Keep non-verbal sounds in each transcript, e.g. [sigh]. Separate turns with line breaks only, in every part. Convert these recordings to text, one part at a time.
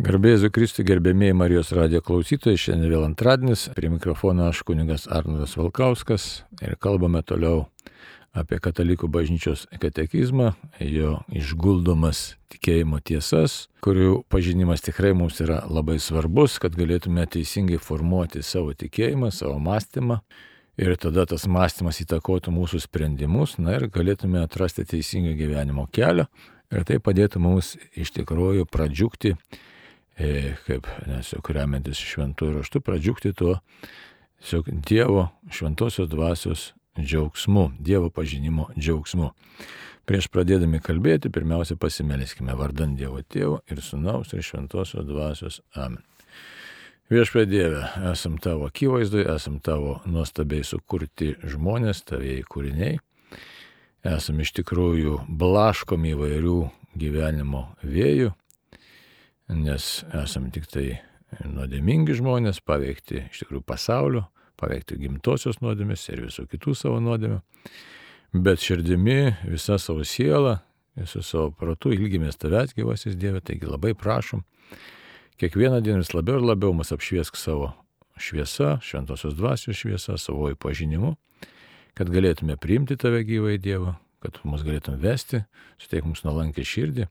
Garbėsiu Kristui, gerbėmėjai Marijos radijo klausytojai, šiandien vėl antradienis, prie mikrofono aš kuningas Arnoldas Valkauskas ir kalbame toliau apie katalikų bažnyčios katekizmą, jo išguldomas tikėjimo tiesas, kurių pažinimas tikrai mums yra labai svarbus, kad galėtume teisingai formuoti savo tikėjimą, savo mąstymą. Ir tada tas mąstymas įtakotų mūsų sprendimus, na ir galėtume atrasti teisingą gyvenimo kelią. Ir tai padėtų mums iš tikrųjų pradžiugti E, kaip nes jau remiantis šventųjų raštų, pradžiugti tuo tiesiog Dievo šventosios dvasios džiaugsmu, Dievo pažinimo džiaugsmu. Prieš pradėdami kalbėti, pirmiausia pasimeliskime vardant Dievo Tėvo ir Sūnaus ir Šventosios dvasios Amen. Viešpė Dieve, esam tavo akivaizdoje, esam tavo nuostabiai sukurti žmonės, tavėjai kūriniai. Esam iš tikrųjų blaškomi įvairių gyvenimo vėjų, nes esame tik tai nuodėmingi žmonės, paveikti iš tikrųjų pasaulio, paveikti gimtosios nuodėmės ir visų kitų savo nuodėmių. Bet širdimi visą savo sielą, visų savo protų ilgimės tavęs gyvasis Dieve, taigi labai prašom, kiekvieną dieną vis labiau ir labiau mus apšviesk savo šviesa, šventosios dvasios šviesa, savo pažinimu, kad galėtume priimti tave gyvą į Dievą, kad mus galėtum vesti, suteik mums nuolankę širdį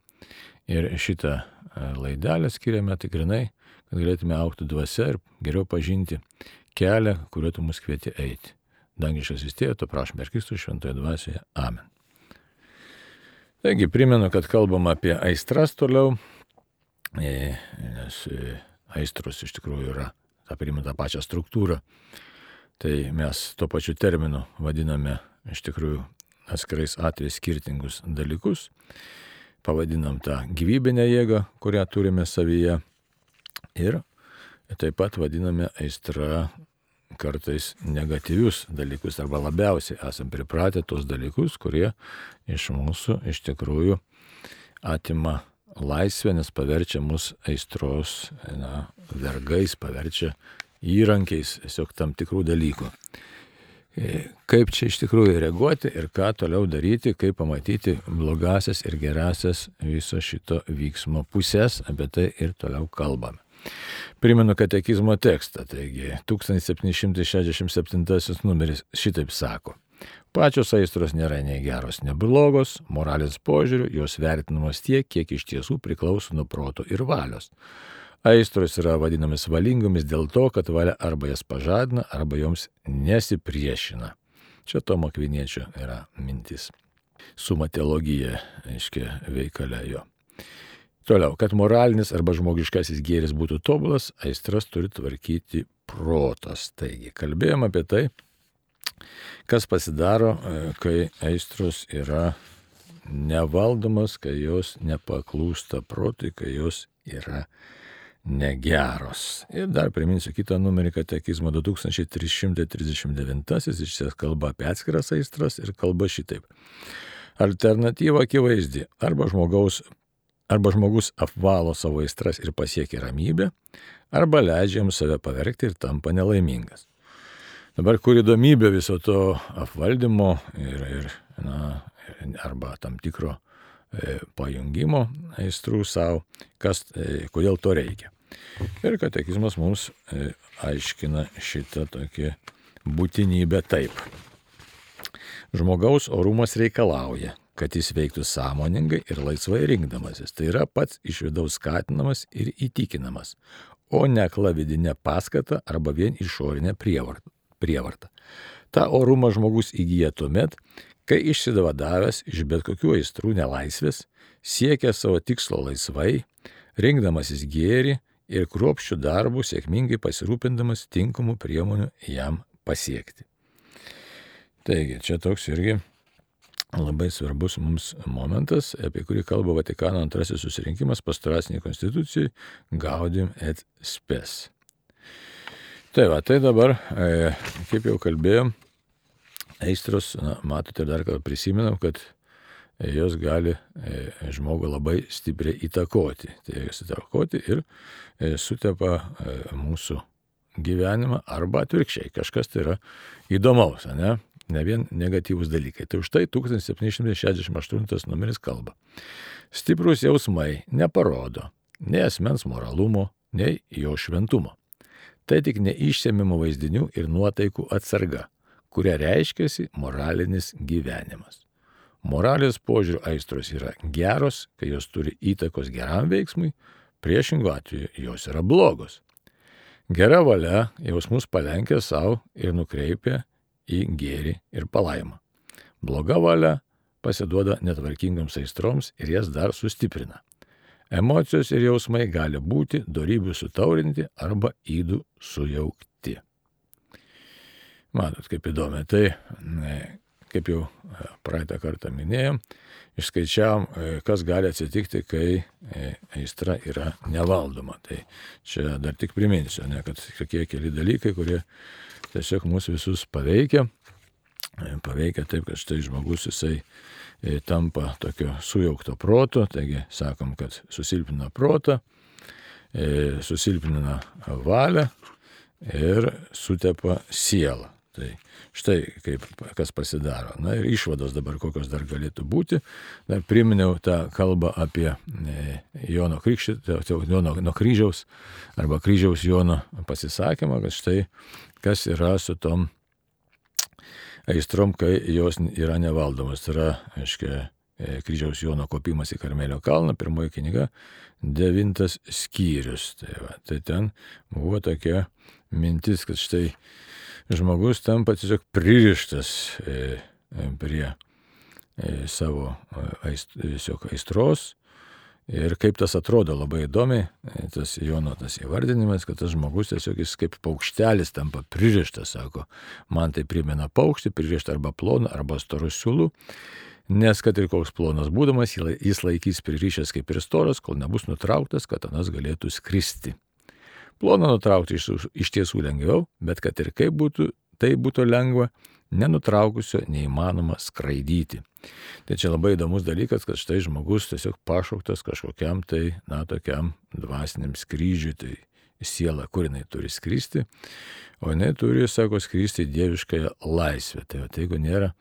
Ir šitą laidelę skiriame tikrinai, kad galėtume aukti dvasia ir geriau pažinti kelią, kuriuo tu mus kvieti eiti. Dangiškas tiek, to prašome ir Kristų šventoje dvasioje. Amen. Taigi primenu, kad kalbam apie aistras toliau, e, nes e, aistros iš tikrųjų yra, tą primena tą pačią struktūrą. Tai mes tuo pačiu terminu vadiname iš tikrųjų atskirais atvejais skirtingus dalykus pavadinam tą gyvybinę jėgą, kurią turime savyje. Ir taip pat vadiname aistra kartais negatyvius dalykus arba labiausiai esam pripratę tos dalykus, kurie iš mūsų iš tikrųjų atima laisvę, nes paverčia mus aistros na, vergais, paverčia įrankiais tiesiog tam tikrų dalykų. E, kaip čia iš tikrųjų reaguoti ir ką toliau daryti, kaip pamatyti blogasias ir gerasias viso šito vyksmo pusės, apie tai ir toliau kalbame. Primenu katekizmo tekstą, taigi 1767 numeris šitaip sako. Pačios aistros nėra nei geros, nei blogos, moralės požiūrių jos vertinamos tiek, kiek iš tiesų priklauso nuo proto ir valios. Aistros yra vadinamis valingomis dėl to, kad valia arba jas pažadina, arba joms nesipriešina. Čia Tomo Kviniečio yra mintis. Sumatologija, aiškiai, veikalė jo. Toliau, kad moralinis arba žmogiškasis gėris būtų tobulas, aistras turi tvarkyti protas. Taigi, kalbėjom apie tai, kas pasidaro, e, kai aistros yra nevaldomas, kai jos nepaklūsta protui, kai jos yra negeros. Ir dar priminsiu kitą numerį katekizmo 2339, iš ties kalba apie atskiras aistras ir kalba šitaip. Alternatyva akivaizdi. Arba, žmogaus, arba žmogus apvalo savo aistras ir pasiekia ramybę, arba leidžia jam save pavergti ir tampa nelaimingas. Dabar kur įdomybė viso to apvaldymo ir, ir na, arba tam tikro E, pajungimo aistrų savo, kas, e, kodėl to reikia. Ir katekizmas mums e, aiškina šitą tokį būtinybę taip. Žmogaus orumas reikalauja, kad jis veiktų sąmoningai ir laisvai rinkdamasis. Tai yra pats iš vidaus skatinamas ir įtikinamas, o ne klavidinė paskata arba vien išorinė prievarta. Ta orumą žmogus įgyja tuomet, kai išsidavadavęs iš bet kokių aistrų nelaisvės, siekia savo tikslo laisvai, rinkdamasis gėri ir kruopščių darbų sėkmingai pasirūpindamas tinkamų priemonių jam pasiekti. Taigi, čia toks irgi labai svarbus mums momentas, apie kurį kalba Vatikano antrasis susirinkimas pastoraciniai konstitucijai Gaudim et Spes. Tai va, tai dabar, e, kaip jau kalbėjom, aistros, na, matote, dar kartą prisimenam, kad jos gali e, žmogų labai stipriai įtakoti. Tai jas įtakoti ir e, sutepa e, mūsų gyvenimą arba atvirkščiai. Kažkas tai yra įdomaus, ne? ne vien negatyvūs dalykai. Tai už tai 1768 numeris kalba. Stiprus jausmai neparodo, nei asmens moralumo, nei jo šventumo. Tai tik neišsiemimo vaizdinių ir nuotaikų atsarga, kuria reiškiasi moralinis gyvenimas. Moralės požiūrių aistros yra geros, kai jos turi įtakos geram veiksmui, priešingų atveju jos yra blogos. Gera valia jausmus palenkia savo ir nukreipia į gėrį ir palaimą. Bloga valia pasiduoda netvarkingams aistroms ir jas dar sustiprina. Emocijos ir jausmai gali būti darybių sutaurinti arba įdų sujaukti. Matot, kaip įdomu. Tai, kaip jau e, praeitą kartą minėjom, išskaičiavom, e, kas gali atsitikti, kai e, aistra yra nevaldoma. Tai čia dar tik priminsiu, ne, kad tokie keli dalykai, kurie tiesiog mūsų visus paveikia. Paveikia taip, kad štai žmogus jisai tampa tokio sujaukto proto, taigi sakom, kad susilpina protą, susilpina valią ir sutepa sielą. Tai štai kaip kas pasidaro. Na ir išvados dabar kokios dar galėtų būti. Dar priminiau tą kalbą apie e, Jono Krikštį, Jono nuo kryžiaus arba kryžiaus Jono pasisakymą, kad štai kas yra su tom aistrom, kai jos yra nevaldomos. Tai yra, aiškiai, e, kryžiaus Jono kopimas į Karmelio kalną, pirmoji knyga, devintas skyrius. Tai, va, tai ten buvo tokia mintis, kad štai žmogus tampa tiesiog pririštas e, e, prie e, savo aistros. Ir kaip tas atrodo labai įdomiai, tas Jono tas įvardinimas, kad tas žmogus tiesiog jis kaip paukštelis tampa pririštas, sako, man tai primena paukštį, pririštą arba ploną, arba storų siūlų, nes kad ir koks plonas būdamas, jis laikys pririšęs kaip ir storas, kol nebus nutrauktas, kad anas galėtų skristi. Ploną nutraukti iš, iš tiesų lengviau, bet kad ir kaip būtų, tai būtų lengva, nenutraukusio neįmanoma skraidyti. Tai čia labai įdomus dalykas, kad štai žmogus tiesiog pašauktas kažkokiam tai, na, tokiam dvasiniam skrydžiui, tai siela, kur jinai turi skristi, o jinai turi, sako, skristi dieviškąją laisvę. Tai, tai jeigu nėra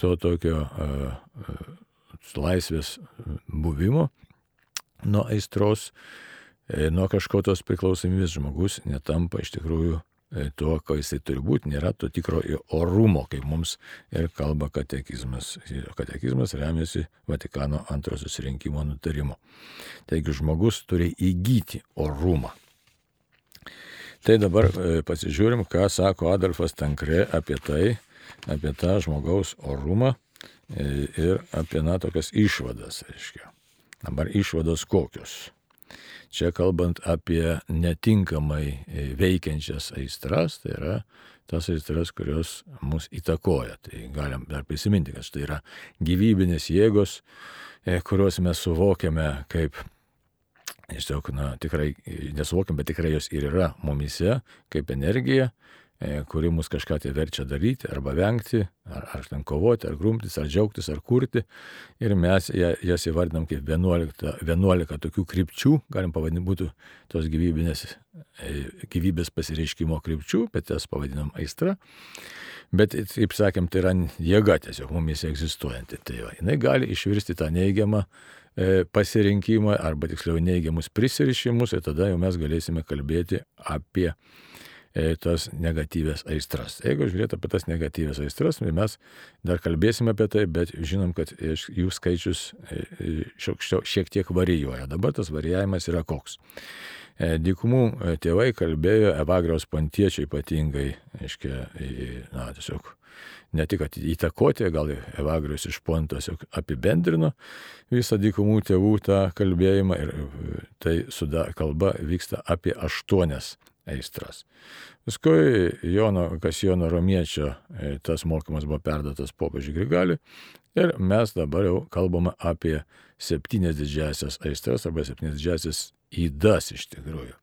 to tokio uh, uh, laisvės buvimo nuo aistros, E, nuo kažkokios priklausomybės žmogus netampa iš tikrųjų e, tuo, ko jisai turi būti, nėra to tikro orumo, kaip mums ir kalba katekizmas. Katekizmas remiasi Vatikano antrojo susirinkimo nutarimo. Taigi žmogus turi įgyti orumą. Tai dabar e, pasižiūrim, ką sako Adolfas Tankre apie tai, apie tą žmogaus orumą ir apie, na, tokias išvadas, reiškia. Dabar išvados kokios. Čia kalbant apie netinkamai e, veikiančias aistras, tai yra tas aistras, kurios mus įtakoja. Tai galim dar prisiminti, kad tai yra gyvybinės jėgos, e, kuriuos mes suvokiame kaip Tiesiog, na, tikrai nesuvokiam, bet tikrai jos ir yra mumise kaip energija, E, kuri mus kažką tai verčia daryti arba vengti, ar, ar ten kovoti, ar grumtis, ar džiaugtis, ar kurti. Ir mes jas įvardinam kaip 11, 11 tokių krypčių, galim pavadinti būtų tos gyvybinės, e, gyvybės pasireiškimo krypčių, bet jas pavadinam aistra. Bet, kaip sakėm, tai yra jėga tiesiog mumis egzistuojanti. Tai va, jinai gali išvirsti tą neigiamą e, pasirinkimą arba tiksliau neigiamus prisirišimus ir tada jau mes galėsime kalbėti apie E, tas negatyvės aistras. Jeigu žiūrėt apie tas negatyvės aistras, tai mes dar kalbėsime apie tai, bet žinom, kad jų skaičius e, e, šiek tiek varijuoja. Dabar tas varijavimas yra koks. Dykumų tėvai kalbėjo, Evagriaus pantiečiai ypatingai, aiškiai, na, tiesiog ne tik įtakoti, gal Evagrius iš Pontos apibendrino visą dykumų tėvų tą kalbėjimą ir tai suda, kalba vyksta apie aštuonias aistras. Paskui Jono Kasijono Romiečio e, tas mokymas buvo perdotas popiežiui Grigaliui ir mes dabar jau kalbame apie septynės didžiasias aistras arba septynės didžiasias įdas iš tikrųjų.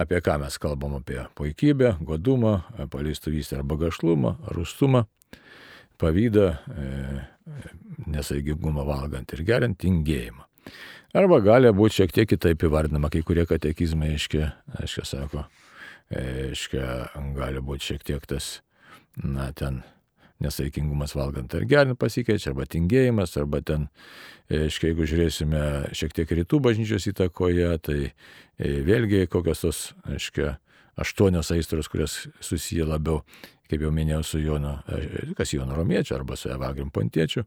Apie ką mes kalbam apie puikybę, godumą, paleistuvystę arba gašlumą, rustumą, pavydą, e, nesaigingumą valgant ir geriant, tingėjimą. Arba gali būti šiek tiek kitaip įvardinama, kai kurie katekizmai, aiškiai, aiškiai sako, aiškia, gali būti šiek tiek tas, na, ten nesaikingumas valgant ar gerint pasikeičia, arba tingėjimas, arba ten, aiškiai, jeigu žiūrėsime šiek tiek rytų bažnyčios įtakoje, tai vėlgi kokios tos, aiškiai, aštuonios aistros, kurios susiję labiau, kaip jau minėjau, su Jono, kas Jono Romiečiu arba su Evagrim Pontiečiu.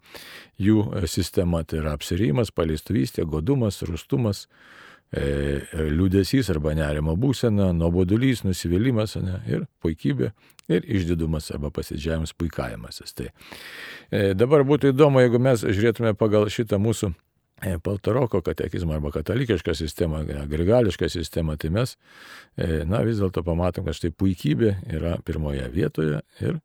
Jų sistema tai yra apsirimas, paleistuvystė, godumas, rustumas, e, liūdėsys arba nerimo būsena, nuobodulys, nusivylimas ne, ir puikybė ir išdidumas arba pasidžiavimas, puikavimasis. Tai e, dabar būtų įdomu, jeigu mes žiūrėtume pagal šitą mūsų e, Paltaroko katekizmą arba katalikišką sistemą, grigališką sistemą, tai mes, e, na, vis dėlto pamatom, kad štai puikybė yra pirmoje vietoje ir e,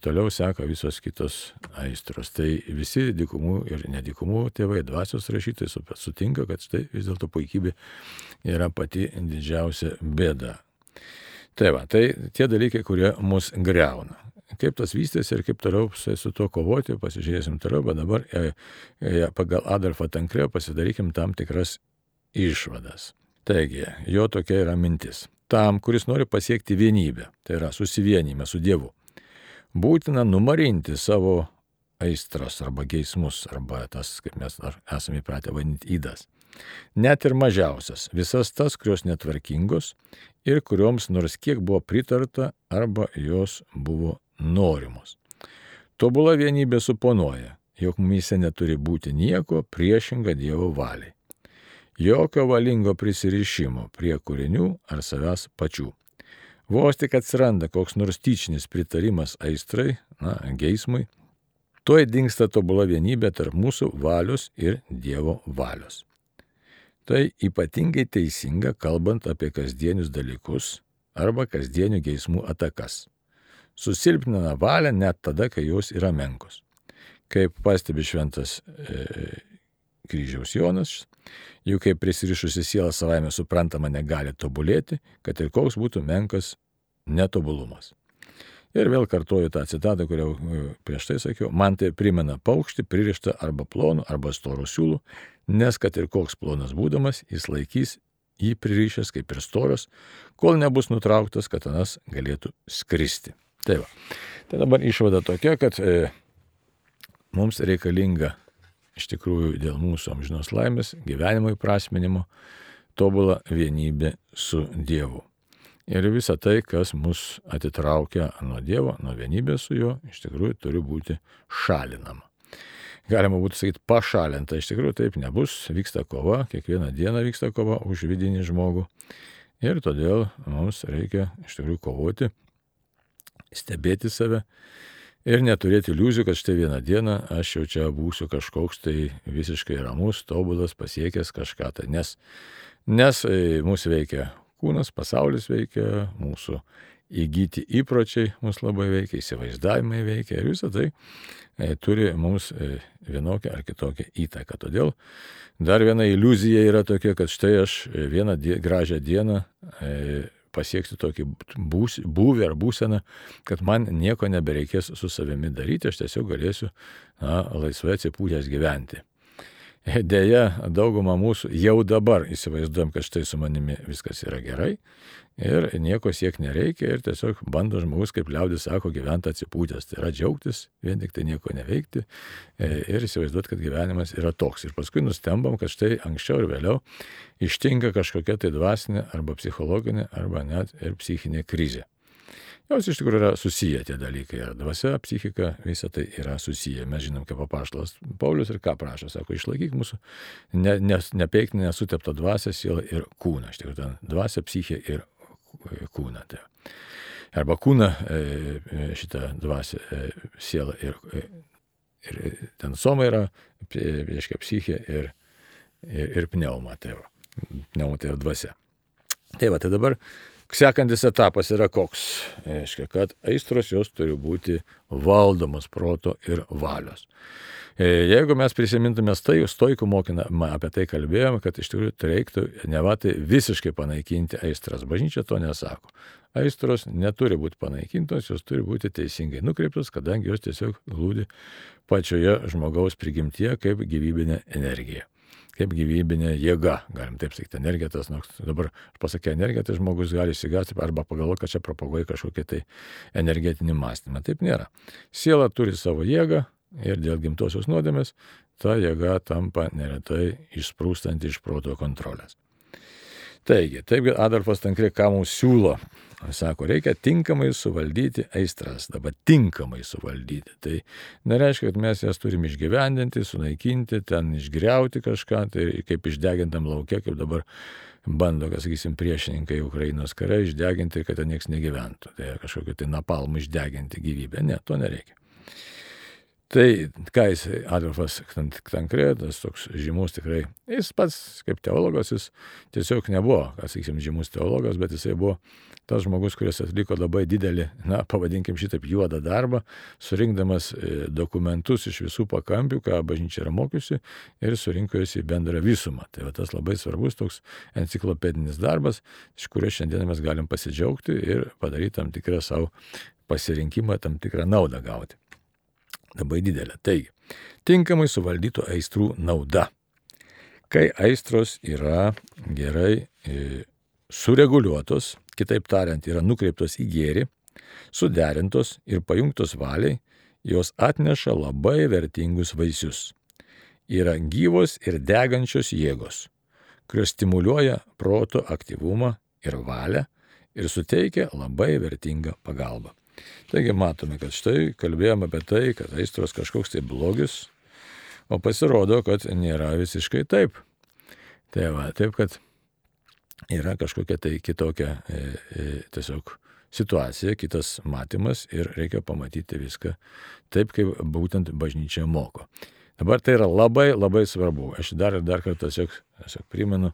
toliau seka visos kitos aistros. Tai visi dikumų ir nedikumų tėvai, dvasios rašytojai sutinka, kad štai vis dėlto puikybė yra pati didžiausia bėda. Tai va, tai tie dalykai, kurie mus greuna. Kaip tas vystėsi ir kaip toliau su tuo kovoti, pasižiūrėsim toliau, bet dabar e, e, pagal Adolfą Tankrėjo pasidarykim tam tikras išvadas. Taigi, jo tokia yra mintis. Tam, kuris nori pasiekti vienybę, tai yra susivienymą su Dievu, būtina numarinti savo aistras arba geismus, arba tas, kaip mes esame įpratę vadinti, įdas. Net ir mažiausias, visas tas, kurios netvarkingos ir kurioms nors kiek buvo pritarta arba jos buvo norimos. Tobula vienybė suponuoja, jog mumise neturi būti nieko priešinga Dievo valiai. Jokio valingo prisirišimo prie kūrinių ar savęs pačių. Vos tik atsiranda koks nors tyčinis pritarimas aistrai, na, geismui, tuoj dinksta tobula vienybė tarp mūsų valios ir Dievo valios. Tai ypatingai teisinga, kalbant apie kasdienius dalykus arba kasdienių geismų atakas. Susilpnina valią net tada, kai jos yra menkos. Kaip pastebi šventas e, kryžiaus Jonas, juk kaip prisirišusi siela savaime suprantama negali tobulėti, kad ir koks būtų menkas netobulumas. Ir vėl kartuoju tą citatą, kurią e, prieš tai sakiau, man tai primena paukštį pririštą arba plonų, arba storų siūlų, nes kad ir koks plonas būdamas, jis laikys jį pririšęs kaip ir storas, kol nebus nutrauktas, kad anas galėtų skristi. Tai va. Tai dabar išvada tokia, kad e, mums reikalinga iš tikrųjų dėl mūsų amžinos laimės, gyvenimo įprasminimo, tobulą vienybę su Dievu. Ir visa tai, kas mus atitraukia nuo Dievo, nuo vienybės su juo, iš tikrųjų turi būti šalinama. Galima būtų sakyti pašalinta, iš tikrųjų taip nebus, vyksta kova, kiekvieną dieną vyksta kova už vidinį žmogų. Ir todėl mums reikia iš tikrųjų kovoti, stebėti save ir neturėti iliuzijų, kad štai vieną dieną aš jau čia būsiu kažkoks tai visiškai ramus, tobulas, pasiekęs kažką. Tai nes, nes e, mūsų veikia kūnas, pasaulis veikia, mūsų įgyti įpročiai mus labai veikia, įsivaizdavimai veikia ir visą tai e, turi mums e, vienokią ar kitokią įtaką. Todėl dar viena iliuzija yra tokia, kad štai aš vieną die, gražią dieną pasieksiu tokį būs, būvį ar būseną, kad man nieko nebereikės su savimi daryti, aš tiesiog galėsiu na, laisvai atsipūtęs gyventi. [laughs] Deja, dauguma mūsų jau dabar įsivaizduojam, kad štai su manimi viskas yra gerai ir nieko siek nereikia ir tiesiog bando žmogus, kaip liaudis sako, gyventi atsipūtęs. Tai yra džiaugtis, vien tik tai nieko neveikti e, ir įsivaizduoti, kad gyvenimas yra toks. Ir paskui nustembam, kad štai anksčiau ir vėliau ištinka kažkokia tai dvasinė arba psichologinė arba net ir psichinė krizė. Jos iš tikrųjų yra susiję tie dalykai. Dvasia, psichika, visa tai yra susiję. Mes žinom, kaip papaštalas Paulius ir ką prašo. Sako, išlaikyk mūsų ne, ne, nepeikti nesuteptą dvasę, sielą ir kūną. Iš tikrųjų, dvasia, psichė ir kūną. Tai. Arba kūną, e, e, šitą dvasę, e, sielą ir, ir ten soma yra, reiškia, psichė ir, ir, ir pneuma. Tai va. Pneuma tai yra dvasia. Tai va, tai dabar Sekantis etapas yra koks? Reiškia, kad aistros jos turi būti valdomos proto ir valios. E, jeigu mes prisimintume tai, stoikų mokymą apie tai kalbėjome, kad iš tikrųjų tai reiktų ne va tai visiškai panaikinti aistras. Bažnyčia to nesako. Aistros neturi būti panaikintos, jos turi būti teisingai nukreiptos, kadangi jos tiesiog glūdi pačioje žmogaus prigimtyje kaip gyvybinė energija. Kaip gyvybinė jėga, galim taip sakyti, energija tas, nors dabar pasakė energija, tai žmogus gali įsigasti arba pagalvoti, kad čia propaguoja kažkokį tai energetinį mąstymą. Taip nėra. Siela turi savo jėgą ir dėl gimtosios nuodėmės ta jėga tampa neretai išsprūstanti iš proto kontrolės. Taigi, taip Adolfas Tankrė ką mums siūlo Sako, reikia tinkamai suvaldyti aistras, dabar tinkamai suvaldyti. Tai nereiškia, kad mes jas turim išgyvendinti, sunaikinti, ten išgriauti kažką, tai kaip išdegintam laukia, kaip dabar bando, kas sakysim, priešininkai Ukrainos kare išdeginti, kad ten niekas negyventų. Tai kažkokiu tai napalmu išdeginti gyvybę. Ne, to nereikia. Tai ką jis, Adolfas Tankretas, toks žymus tikrai, jis pats kaip teologas, jis tiesiog nebuvo, kas sakysim, žymus teologas, bet jisai buvo tas žmogus, kuris atliko labai didelį, na, pavadinkim šitaip juodą darbą, surinkdamas e, dokumentus iš visų pakampių, ką bažnyčia yra mokiusi, ir surinko juos į bendrą visumą. Tai va tas labai svarbus toks enciklopedinis darbas, iš kurio šiandien mes galim pasidžiaugti ir padaryti tam tikrą savo pasirinkimą, tam tikrą naudą gauti. Labai didelė. Taigi, tinkamai suvaldytų aistrų nauda. Kai aistros yra gerai e, sureguliuotos, kitaip tariant, yra nukreiptos į gėrį, suderintos ir pajungtos valiai, jos atneša labai vertingus vaisius. Yra gyvos ir degančios jėgos, kurios stimuliuoja proto aktyvumą ir valią ir suteikia labai vertingą pagalbą. Taigi matome, kad štai kalbėjome apie tai, kad aistros kažkoks tai blogis, o pasirodo, kad nėra visiškai taip. Tai va, taip, kad yra kažkokia tai kitokia e, e, tiesiog situacija, kitas matymas ir reikia pamatyti viską taip, kaip būtent bažnyčia moko. Dabar tai yra labai labai svarbu. Aš dar ir dar kartą tiesiog, tiesiog primenu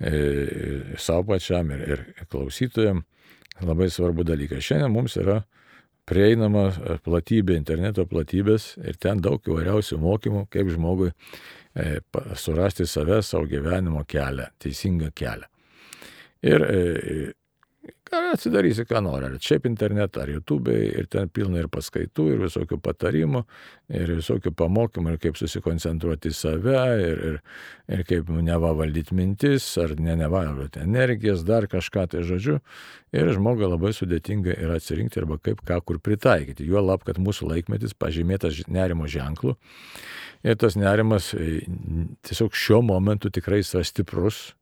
e, savo pačiam ir, ir klausytojams labai svarbu dalykas. Šiandien mums yra prieinama platybė, interneto platybės ir ten daug įvairiausių mokymų, kaip žmogui e, surasti save, savo gyvenimo kelią, teisingą kelią. Ir e, atsidarysi, ką nori, ar šiaip internetą, ar YouTube, ir ten pilna ir paskaitų, ir visokių patarimų, ir visokių pamokymų, ir kaip susikoncentruoti į save, ir, ir, ir kaip neva valdyti mintis, ar ne neva valdyti energijas, dar kažką tai žodžiu. Ir žmogui labai sudėtinga yra atsirinkti arba kaip ką kur pritaikyti. Juo lab, kad mūsų laikmetis pažymėtas nerimo ženklu. Ir tas nerimas e, tiesiog šiuo momentu tikrai yra stiprus,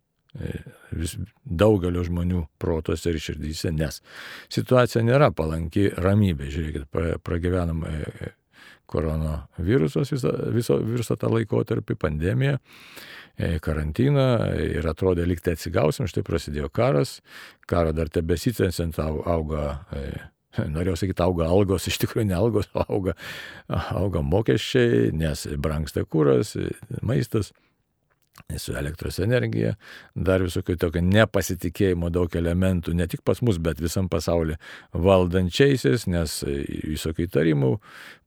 vis daugelio žmonių protuose ir širdyse, nes situacija nėra palanki ramybė. Žiūrėkit, pragyvenam e, e, koronavirusas visą, visą, visą tą laikotarpį, pandemiją, e, karantiną ir atrodė liktai atsigausim, štai prasidėjo karas, karo dar tebesitęsiant auga norėjau sakyti, auga algos, iš tikrųjų ne algos, auga, auga mokesčiai, nes brangsta kūras, maistas su elektros energija, dar visokių tokio nepasitikėjimo daug elementų, ne tik pas mus, bet visam pasaulyje valdančiaisiais, nes visokių įtarimų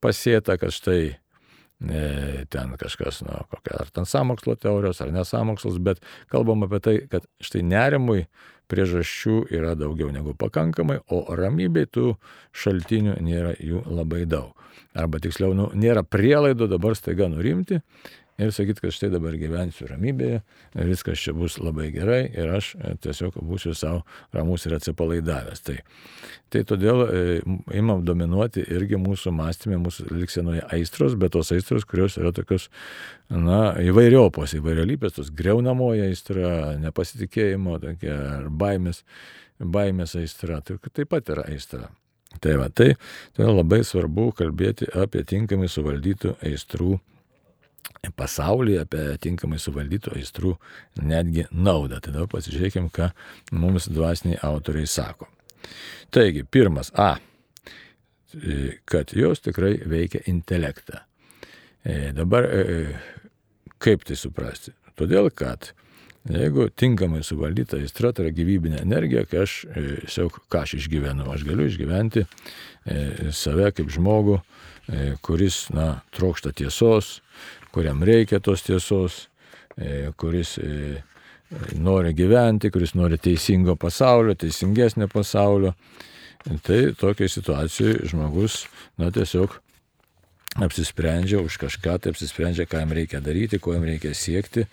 pasėta, kad štai e, ten kažkas, nu, kokia ar ten samokslo teorijos, ar nesamokslos, bet kalbam apie tai, kad štai nerimui priežasčių yra daugiau negu pakankamai, o ramybei tų šaltinių nėra jų labai daug. Arba tiksliau, nu, nėra prielaidų dabar staiga nurimti ir sakyti, kad štai dabar gyvensiu ramybėje, viskas čia bus labai gerai ir aš e, tiesiog būsiu savo ramus ir atsipalaidavęs. Tai, tai todėl e, imam dominuoti irgi mūsų mąstymė, mūsų liksenoje aistros, bet tos aistros, kurios yra tokios, na, įvairiopos, įvairialypės, tos greunamoji aistra, nepasitikėjimo, tokia, ar baimės, baimės aistra, tai taip pat yra aistra. Tai va, tai, tai labai svarbu kalbėti apie tinkamai suvaldytų aistrų pasaulį, apie tinkamai suvaldytų aistrų netgi naudą. Tada pasižiūrėkime, ką mums dvasiniai autoriai sako. Taigi, pirmas A, kad jos tikrai veikia intelektą. E, dabar e, kaip tai suprasti? Todėl, kad jeigu tinkamai suvaldyta aistra, tai yra gyvybinė energija, kai aš, e, siauk, ką aš išgyvenu, aš galiu išgyventi save kaip žmogų, kuris, na, trokšta tiesos, kuriam reikia tos tiesos, e, kuris e, nori gyventi, kuris nori teisingo pasaulio, teisingesnio pasaulio. Tai tokiai situacijai žmogus, na tiesiog apsisprendžia už kažką, tai apsisprendžia, ką jam reikia daryti, ko jam reikia siekti.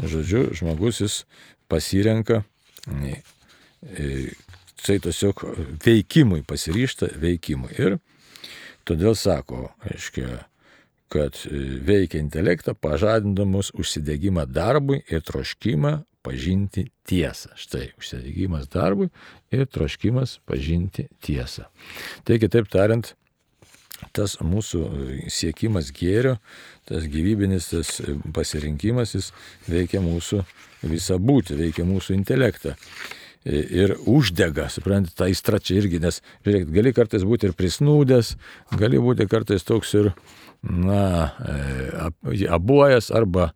Žodžiu, žmogus jis pasirenka, tai tiesiog veikimui pasiryšta veikimui. Ir todėl sako, aiškiai, kad veikia intelektą, pažadindamus užsidėgymą darbui ir troškimą pažinti tiesą. Štai, užsidėgymas darbui ir troškimas pažinti tiesą. Tai kitaip tariant, tas mūsų siekimas gėrio, tas gyvybinis tas pasirinkimas, jis veikia mūsų visą būtį, veikia mūsų intelektą. Ir uždega, suprantate, ta aistra čia irgi, nes, žiūrėk, gali kartais būti ir prisnūdęs, gali būti kartais toks ir, na, e, abuojas arba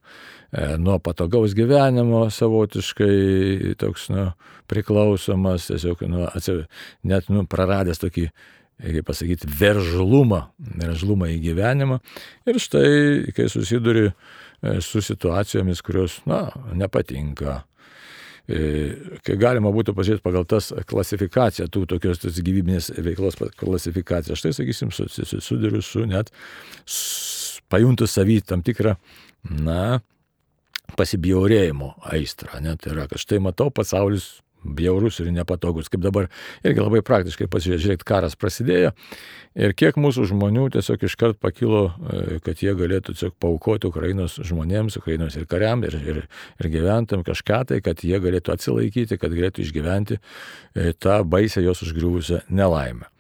E, nuo patogaus gyvenimo savotiškai toks nu, priklausomas, tiesiog nu, atsiv... net nu, praradęs tokį, kaip pasakyti, veržlumą, veržlumą į gyvenimą. Ir štai, kai susiduri e, su situacijomis, kurios, na, nepatinka, kai galima būtų pažiūrėti pagal tas klasifikaciją, tų tokios tos gyvybinės veiklos klasifikaciją. Štai, sakysim, susiduriu su net pajuntų savy tam tikrą, na, pasibjaurėjimo aistrą. Ne? Tai yra, kad štai matau pasaulis bjaurus ir nepatogus, kaip dabar irgi labai praktiškai pasižiūrėti, karas prasidėjo ir kiek mūsų žmonių tiesiog iškart pakilo, e, kad jie galėtų tiesiog paukoti Ukrainos žmonėms, Ukrainos ir kariam, ir, ir, ir gyventam kažką tai, kad jie galėtų atsilaikyti, kad galėtų išgyventi e, tą baisę jos užgriuvusią nelaimę.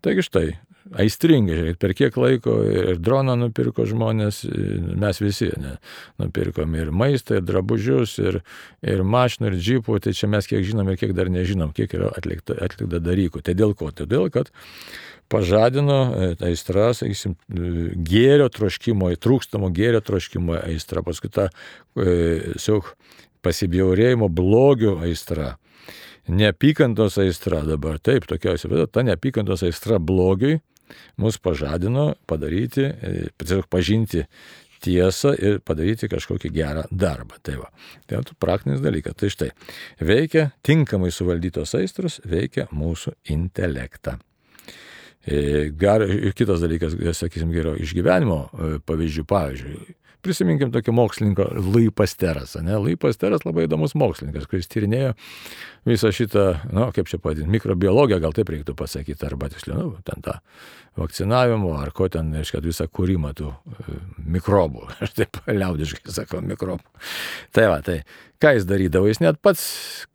Taigi štai, aistringai, žiūrėk, per kiek laiko ir droną nupirko žmonės, mes visi ne, nupirkom ir maistą, ir drabužius, ir, ir mašinų, ir džipų, tai čia mes kiek žinom ir kiek dar nežinom, kiek yra atlikta, atlikta dalykų. Tai dėl ko? Todėl, kad pažadino e, aistra, sakysim, gėrio troškimo, trūkstamo gėrio troškimo aistra, paskui ta e, siauk pasibjaurėjimo blogio aistra neapykantos aistra dabar, taip, tokiausia, bet ta neapykantos aistra blogiui mus pažadino padaryti, e, tiesiog pažinti tiesą ir padaryti kažkokį gerą darbą. Tai va, tai yra praktinis dalykas. Tai štai, veikia tinkamai suvaldytos aistros, veikia mūsų intelektą. E, gar, kitas dalykas, sakysim, geriau išgyvenimo e, pavyzdžių, pavyzdžiui, Prisiminkim tokį mokslininką Lui Pasteras. Ne? Lui Pasteras labai įdomus mokslininkas, kuris tyrinėjo visą šitą, na, nu, kaip čia pavadinti, mikrobiologiją, gal taip reiktų pasakyti, arba tiksliau, nu, ten tą vakcinavimo, ar ko ten, reiškia, visą kūrimą tų e, mikrobų. [laughs] Aš taip liaudiškai sakau, mikrobų. Tai va, tai ką jis darydavo? Jis net pats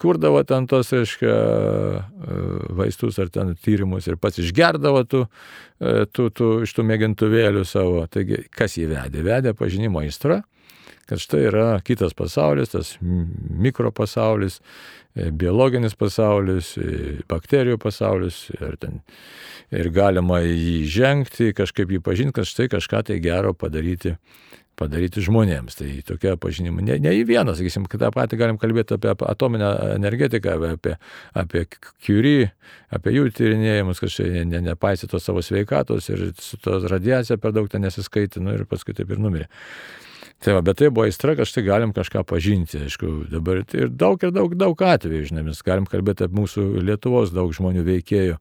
kurdavo ten tos, reiškia, e, vaistus ar ten tyrimus ir pats išgerdavo tų, e, tų, tų, iš tų mėgintuvėlių savo. Taigi, kas jį vedė? Vedė pažinimo aistra kad štai yra kitas pasaulis, tas mikropasaulis, biologinis pasaulis, bakterijų pasaulis ir ten ir galima jį žengti, kažkaip jį pažinti, kad štai kažką tai gero padaryti padaryti žmonėms. Tai tokia pažinimai. Ne, ne į vieną, sakysim, tą patį galim kalbėti apie atominę energetiką, apie, apie Curie, apie jų tyrinėjimus, kad čia ne, nepaisė tos savo sveikatos ir su tos radiacija per daug ten nesiskaitė, nu, ir paskui taip ir numirė. Tai va, bet tai buvo aistra, kad štai galim kažką pažinti, aišku, dabar tai ir daug ir daug, daug atvejų, žinai, mes galim kalbėti apie mūsų Lietuvos daug žmonių veikėjų,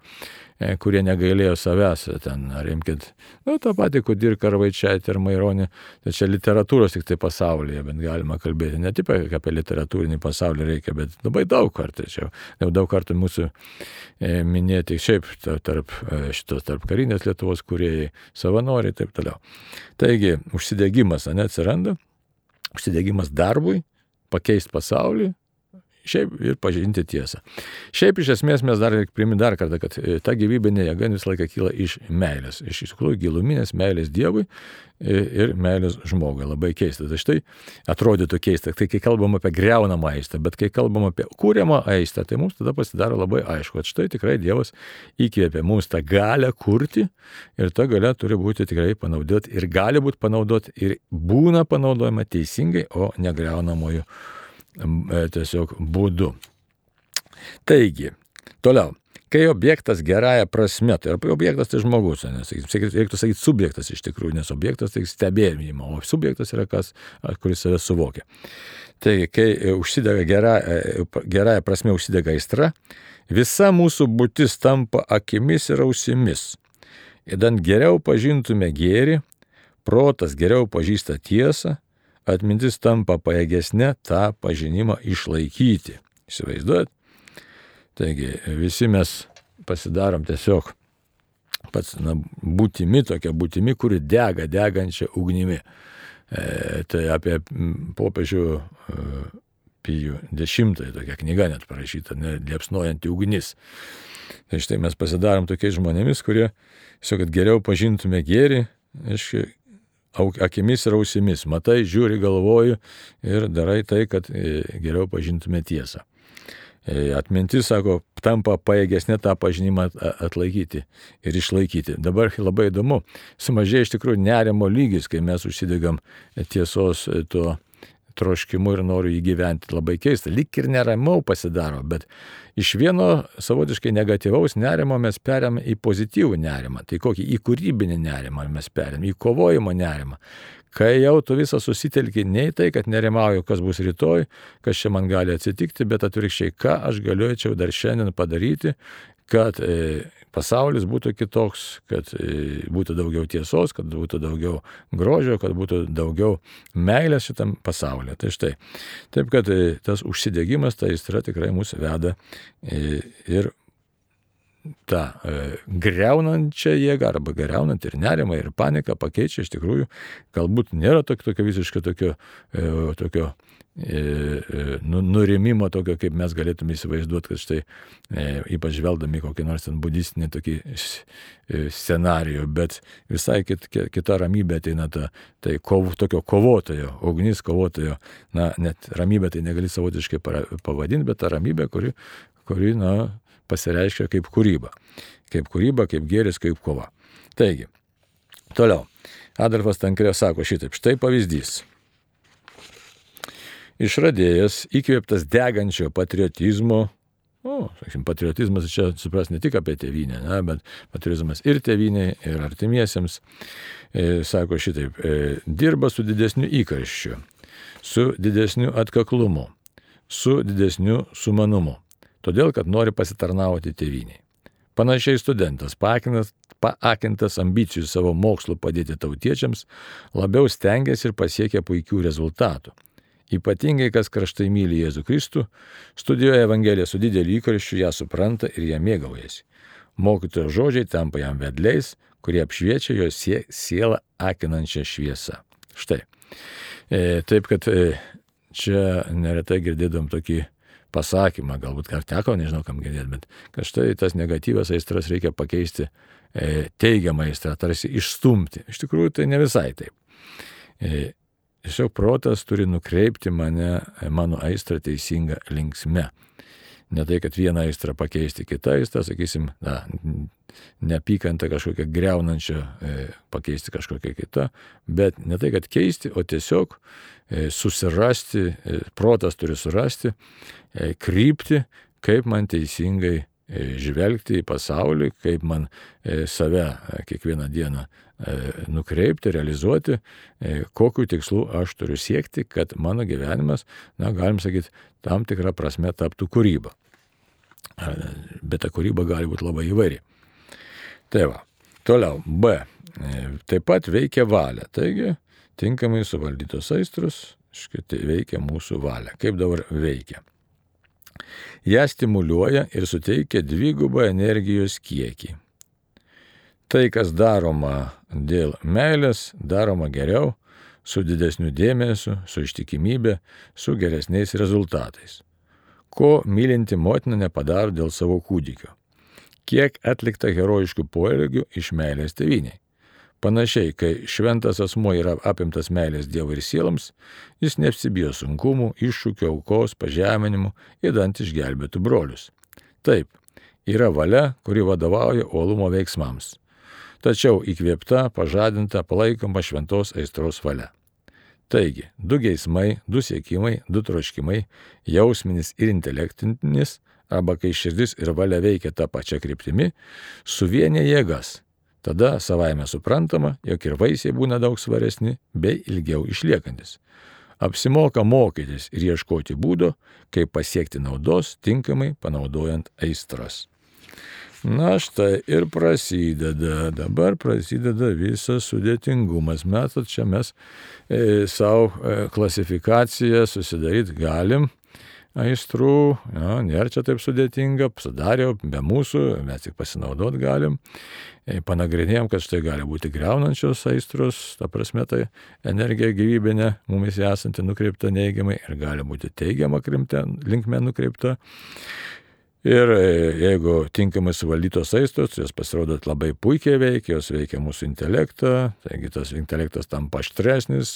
kurie negailėjo savęs, ten, ar imkit, nu, tą patį Kudirką ar Vaičiaitį ir Maironį, tai čia literatūros tik tai pasaulyje, bet galima kalbėti, ne tik apie literatūrinį pasaulį reikia, bet labai daug kartų, čia jau daug kartų mūsų e, minėti, šiaip tarp e, šitos, tarp karinės Lietuvos kuriejai, savanoriai ir taip toliau. Taigi, užsidegimas, ne, atsiranda, užsidegimas darbui, pakeisti pasaulį, šiaip ir pažinti tiesą. Šiaip iš esmės mes dar priminti dar kartą, kad e, ta gyvybinė jėga visą laiką kyla iš meilės, iš tikrųjų giluminės meilės Dievui e, ir meilės žmogui. Labai keista. Tai štai atrodytų keista, tai kai kalbam apie greunamą aistą, bet kai kalbam apie kūriamą aistą, tai mums tada pasidaro labai aišku, kad štai tikrai Dievas įkvėpė mums tą galę kurti ir ta galia turi būti tikrai panaudoti ir gali būti panaudoti ir būna panaudojama teisingai, o negreunamoju E, tiesiog būdu. Taigi, toliau. Kai objektas gerąją prasme, tai objektas tai žmogus, nes reiktų sakyti subjektas iš tikrųjų, nes objektas tai stebėjimo, o subjektas yra kas, kuris save suvokia. Taigi, kai užsidega gerąją, gerąją prasme užsidega aistra, visa mūsų būtis tampa akimis ir ausimis. įdant geriau pažintume gėrį, protas geriau pažįsta tiesą, atmintis tampa pajėgesnė tą pažinimą išlaikyti. Įsivaizduojat? Taigi visi mes pasidarom tiesiog pats na, būtimi, tokia būtimi, kuri dega degančią ugnimi. E, tai apie popiežių e, Pijų dešimtąją tokia knyga net parašyta, ne, liepsnojanti ugnis. Tai štai mes pasidarom tokiais žmonėmis, kurie, tiesiog, kad geriau pažintume gėrį, aiškiai, akimis ir ausimis. Matai, žiūri, galvoju ir darai tai, kad e, geriau pažintume tiesą. E, atmintis, sako, tampa paėgesnė tą pažinimą atlaikyti ir išlaikyti. Dabar labai įdomu, sumažėja iš tikrųjų nerimo lygis, kai mes užsidegam tiesos e, tuo troškimu ir noriu įgyventi. Labai keista, lik ir neramau pasidaro, bet iš vieno savotiškai negatyvaus nerimo mes perėm į pozityvų nerimą. Tai kokį į kūrybinį nerimą mes perėm, į kovojimo nerimą kai jau tu visą susitelki ne į tai, kad nerimauju, kas bus rytoj, kas čia man gali atsitikti, bet atvirkščiai, ką aš galėčiau dar šiandien padaryti, kad e, pasaulis būtų kitoks, kad e, būtų daugiau tiesos, kad būtų daugiau grožio, kad būtų daugiau meilės šitam pasaulyje. Tai štai. Taip, kad e, tas užsidegimas, ta aistra tikrai mūsų veda ir tą e, greunančią jėgą arba greunant ir nerimą ir paniką pakeičia iš tikrųjų, galbūt nėra tokio, tokio visiškai tokio, e, tokio e, e, nu, nurimimo tokio, kaip mes galėtume įsivaizduoti, kad štai e, ypač žvelgdami kokį nors ten budistinį tokį e, scenarijų, bet visai kit, kita ramybė ateina ta, tai kov, tokio kovotojo, ugnis kovotojo, na, net ramybė tai negali savotiškai pavadinti, bet ta ramybė, kuri, kuri na, pasireiškia kaip kūryba. Kaip kūryba, kaip gėris, kaip kova. Taigi, toliau. Adolfas Tankrė sako šitaip, štai pavyzdys. Išradėjas, įkvėptas degančio patriotizmo, o, sakysim, patriotizmas čia supras ne tik apie tėvynę, ne, bet patriotizmas ir tėvynė, ir artimiesiems, e, sako šitaip, e, dirba su didesniu įkarščiu, su didesniu atkaklumu, su didesniu sumanumu todėl kad nori pasitarnauti tėviniai. Panašiai studentas, paakintas, paakintas ambicijų savo mokslu padėti tautiečiams, labiau stengiasi ir pasiekia puikių rezultatų. Ypatingai, kas kraštai myli Jėzų Kristų, studijuoja Evangeliją su dideliu įkarščiu, ją supranta ir ją mėgaujasi. Mokytojo žodžiai tampa jam vedliais, kurie apšviečia jo sielą akinančią šviesą. Štai. E, taip, kad e, čia neretai girdėdom tokį pasakymą, galbūt ką teko, nežinau kam girdėti, bet kad štai tas negatyvas aistras reikia pakeisti e, teigiamą aistrą, tarsi išstumti. Iš tikrųjų tai ne visai taip. E, tiesiog protas turi nukreipti mane, e, mano aistrą teisinga linksme. Ne tai, kad vieną aistrą pakeisti kitą aistrą, sakysim, na, neapykantą kažkokią greunančią e, pakeisti kažkokią kitą, bet ne tai, kad keisti, o tiesiog e, susirasti, e, protas turi surasti krypti, kaip man teisingai žvelgti į pasaulį, kaip man save kiekvieną dieną nukreipti, realizuoti, kokiu tikslu aš turiu siekti, kad mano gyvenimas, na, galim sakyti, tam tikrą prasme taptų kūryba. Bet ta kūryba gali būti labai įvairi. Tai va. Toliau. B. E, taip pat veikia valia. Taigi, tinkamai suvaldytos aistrus, škitai veikia mūsų valia. Kaip dabar veikia? Ja stimuliuoja ir suteikia dvigubą energijos kiekį. Tai, kas daroma dėl meilės, daroma geriau, su didesniu dėmesiu, su ištikimybė, su geresniais rezultatais. Ko mylinti motina nepadaro dėl savo kūdikio kiek atlikta herojiškų poelgių iš meilės tėviniai. Panašiai, kai šventas asmo yra apimtas meilės Dievui ir sieloms, jis neapsibijo sunkumų, iššūkių, aukos, pažeminimų, įdant išgelbėtų brolius. Taip, yra valia, kuri vadovauja uolumo veiksmams. Tačiau įkvėpta, pažadinta, palaikoma šventos aistros valia. Taigi, du geismai, du siekimai, du troškimai, jausminis ir intelektinis arba kai širdis ir valia veikia tą pačią kryptimį, suvienė jėgas. Tada savaime suprantama, jog ir vaisiai būna daug svaresni bei ilgiau išliekantis. Apsimoka mokytis ir ieškoti būdo, kaip pasiekti naudos tinkamai panaudojant aistras. Na štai ir prasideda, dabar prasideda visas sudėtingumas. Metat čia mes e, savo e, klasifikaciją susidaryti galim aistrų, ja, nėra čia taip sudėtinga, sudarė be mūsų, mes tik pasinaudot galim. E, panagrinėjom, kad štai gali būti greunančios aistros, ta prasme tai energija gyvybinė mumis esanti nukreipta neigiamai ir gali būti teigiama krimte, linkme nukreipta. Ir e, jeigu tinkamai suvaldytos aistros, jos pasirodo labai puikiai veikia, jos veikia mūsų intelektą, taigi tas intelektas tampa aštresnis,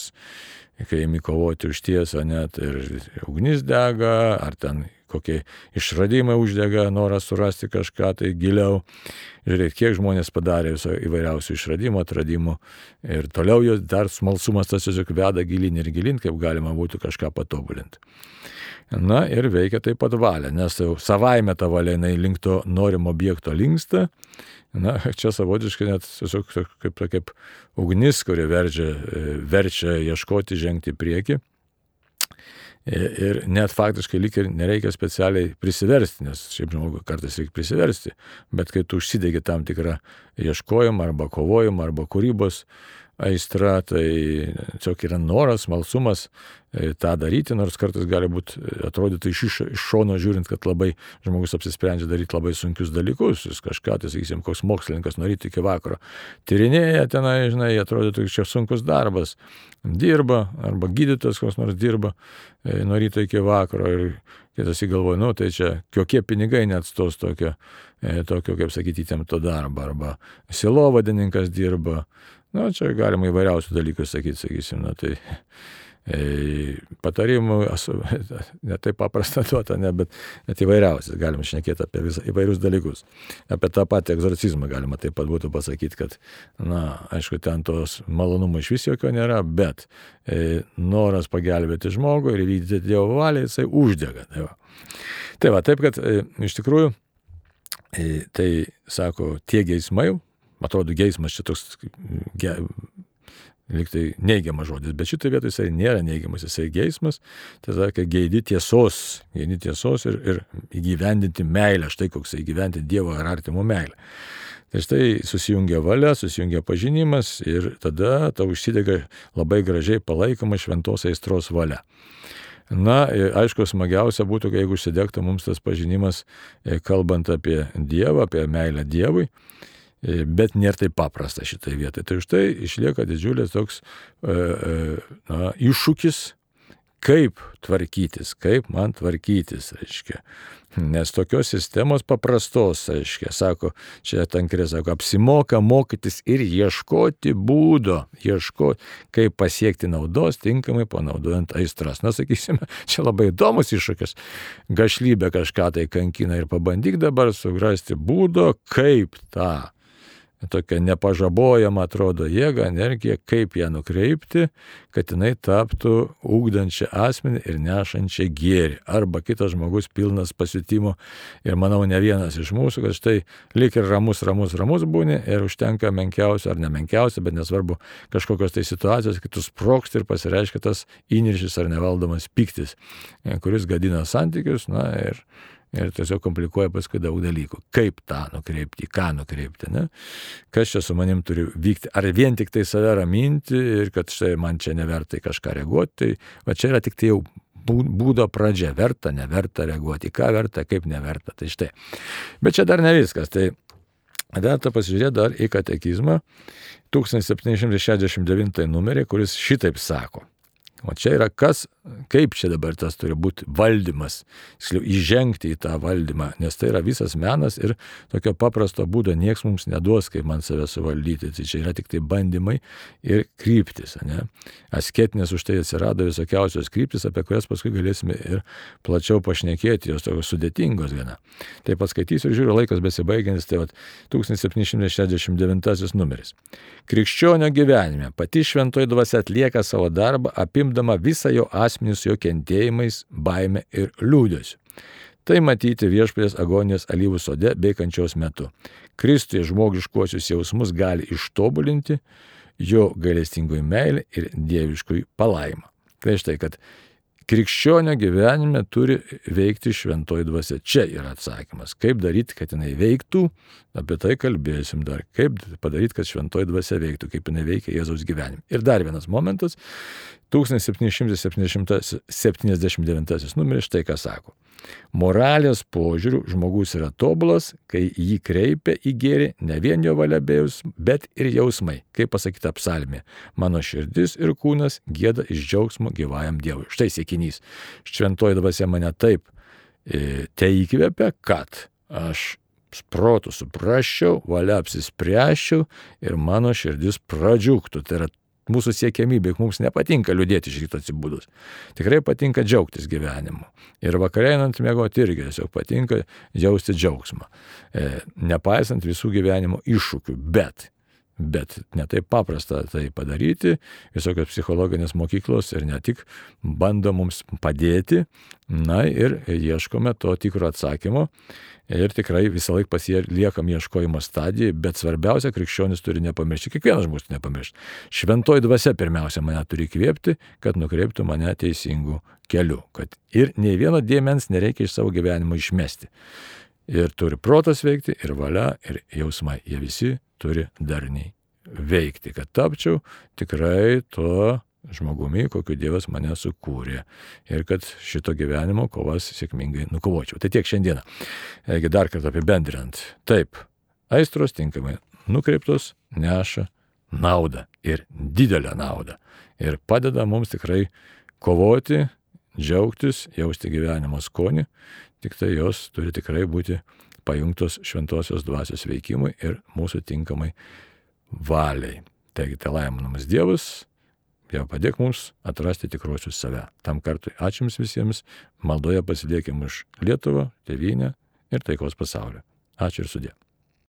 kai imi kovoti už tiesą, net ir ugnis dega, ar ten kokie išradimai uždega, noras surasti kažką tai giliau. Žiūrėk, kiek žmonės padarė viso įvairiausių išradimų, atradimų ir toliau jos dar smalsumas tas tiesiog veda gilin ir gilin, kaip galima būtų kažką patobulinti. Na ir veikia taip pat valia, nes jau savaime ta valia jinai link to norimo objekto linksta Na, čia savotiškai net tiesiog kaip, kaip ugnis, kuri verčia, verčia ieškoti, žengti į priekį. Ir net faktiškai lyg ir nereikia specialiai prisiversti, nes šiaip žmogui kartais reikia prisiversti, bet kai tu užsidegi tam tikrą ieškojimą arba kovojimą arba kūrybos aistra, tai tiesiog yra noras, malsumas e, tą daryti, nors kartais gali būti, e, atrodytų iš, iš šono žiūrint, kad labai žmogus apsisprendžia daryti labai sunkius dalykus, jis kažką, tai sakysim, koks mokslininkas nuo ryto iki vakaro tyrinėja tenai, žinai, atrodytų, čia sunkus darbas, dirba, arba gydytojas koks nors dirba e, nuo ryto iki vakaro ir kitas įgalvoja, nu tai čia kokie pinigai net stos tokio, tokio kaip sakyti, įtempto darbo, arba silovadininkas dirba, Na, nu, čia galima įvairiausių dalykų sakyti, sakysim, na, tai [laughs] e, patarimų, [laughs] ne taip paprasta [laughs] duota, ne, bet, bet įvairiausias, galima šnekėti apie visą, įvairius dalykus. Apie tą patį egzorcizmą galima taip pat būtų pasakyti, kad, na, aišku, ten tos malonumo iš vis jokio nėra, bet e, noras pagelbėti žmogų ir įvykdyti Dievo valią, jisai uždega. Tai va, tai va taip kad e, iš tikrųjų, e, tai sako, tie geismai, atrodo, geismas čia toks, ge, liktai neigiamas žodis, bet šitoje vietoje jisai nėra neigiamas, jisai geismas, tai sakė, geidi tiesos, geidi tiesos ir, ir įgyvendinti meilę, štai koks įgyvendinti Dievo ar artimo meilę. Tai štai susijungia valia, susijungia pažinimas ir tada tau užsidega labai gražiai palaikoma šventos aistros valia. Na, aišku, smagiausia būtų, jeigu užsidegtų mums tas pažinimas, e, kalbant apie Dievą, apie meilę Dievui. E, bet nėra taip paprasta šitai vietai. Tai už tai išlieka didžiulis toks e, e, na, iššūkis, kaip tvarkytis, kaip man tvarkytis, reiškia. Nes tokios sistemos paprastos, aiškiai, sako, čia tankrė sako, apsimoka mokytis ir ieškoti būdo, ieškoti, kaip pasiekti naudos tinkamai panaudojant aistras. Na, sakysime, čia labai įdomus iššūkis. Gašlybė kažką tai kankina ir pabandyk dabar sugrasti būdo, kaip tą tokia nepažabojama atrodo jėga, energija, kaip ją nukreipti, kad jinai taptų ūkdančią asmenį ir nešančią gėrį. Arba kitas žmogus pilnas pasitimo ir manau ne vienas iš mūsų, kad štai lik ir ramus, ramus, ramus būni ir užtenka menkiausio ar nemenkiausio, bet nesvarbu kažkokios tai situacijos, kai tu sproksti ir pasireiškia tas įniršis ar nevaldomas piktis, kuris gadina santykius, na ir ir tiesiog komplikuoja paskui daug dalykų. Kaip tą nukreipti, ką nukreipti, ne? kas čia su manim turi vykti, ar vien tik tai save raminti ir kad štai man čia neverta į kažką reaguoti, tai va čia yra tik tai jau būdo pradžia, verta, neverta reaguoti, ką verta, kaip neverta, tai štai. Bet čia dar ne viskas, tai verta pasižiūrėti dar į katekizmą 1769 numerį, kuris šitaip sako. O čia yra kas, kaip čia dabar tas turi būti valdymas, įžengti į tą valdymą, nes tai yra visas menas ir tokio paprasto būdo nieks mums neduos, kaip man save suvaldyti. Tai čia yra tik tai bandymai ir kryptis. Ne? Asketinės už tai atsirado visokiausios kryptis, apie kurias paskui galėsime ir plačiau pašnekėti, jos tokios sudėtingos gana. Tai paskaitysiu ir žiūriu, laikas besibaigiantis, tai va 1769 numeris. Krikščionio gyvenime pati šventoji dvasia atlieka savo darbą apimti apimdama visą jo asmenį su jo kentėjimais, baime ir liūdėsiu. Tai matyti viešpės agonijos alyvų sode bei kančios metu. Kristuje žmogiškuosius jausmus gali ištobulinti jo gailestingoji meilė ir dieviškoji palaima. Tai štai, kad krikščionio gyvenime turi veikti šventoji dvasia. Čia yra atsakymas. Kaip daryti, kad jinai veiktų, apie tai kalbėsim dar. Kaip padaryti, kad šventoji dvasia veiktų, kaip jinai veikia Jėzaus gyvenime. Ir dar vienas momentas, 1779 numeris štai ką sako. Moralės požiūrių žmogus yra tobulas, kai jį kreipia į gėrį ne vien jo valia, bet ir jausmai. Kaip pasakyta psalmė, mano širdis ir kūnas gėda iš džiaugsmo gyvajam Dievui. Štai sėkinys. Šventoji dvasia mane taip e, te įkvėpia, kad aš protų suprasčiau, valia apsispręščiau ir mano širdis pradžiūktų. Tai yra mūsų siekiamybė, mums nepatinka liūdėti iš ryto atsibūdus. Tikrai patinka džiaugtis gyvenimu. Ir vakarėjant mėgoti irgi tiesiog patinka jausti džiaugsmą. E, nepaisant visų gyvenimo iššūkių. Bet Bet netai paprasta tai padaryti, visokios psichologinės mokyklos ir ne tik bando mums padėti, na ir ieškome to tikro atsakymo ir tikrai visą laiką pasiliekam ieškojimo stadijoje, bet svarbiausia, krikščionis turi nepamiršti, kiekvienas žmogus nepamiršti. Šventoji dvasia pirmiausia mane turi įkvėpti, kad nukreiptų mane teisingų kelių, kad ir nei vieno dėmens nereikia iš savo gyvenimo išmesti. Ir turi protas veikti, ir valia, ir jausmai. Jie visi turi darniai veikti, kad tapčiau tikrai to žmogumi, kokiu Dievas mane sukūrė. Ir kad šito gyvenimo kovas sėkmingai nukovočiau. Tai tiek šiandieną. Egi dar kartą apibendrinant. Taip, aistros tinkamai nukreiptos neša naudą ir didelę naudą. Ir padeda mums tikrai kovoti, džiaugtis, jausti gyvenimo skonį, tik tai jos turi tikrai būti pajungtos šventosios dvasios veikimui ir mūsų tinkamai valiai. Taigi, tai laimonamas Dievas, jau padėk mums atrasti tikruosius save. Tam kartui ačiū jums visiems, maldoje pasidėkime už Lietuvą, tėvynę ir taikos pasaulio. Ačiū ir sudė.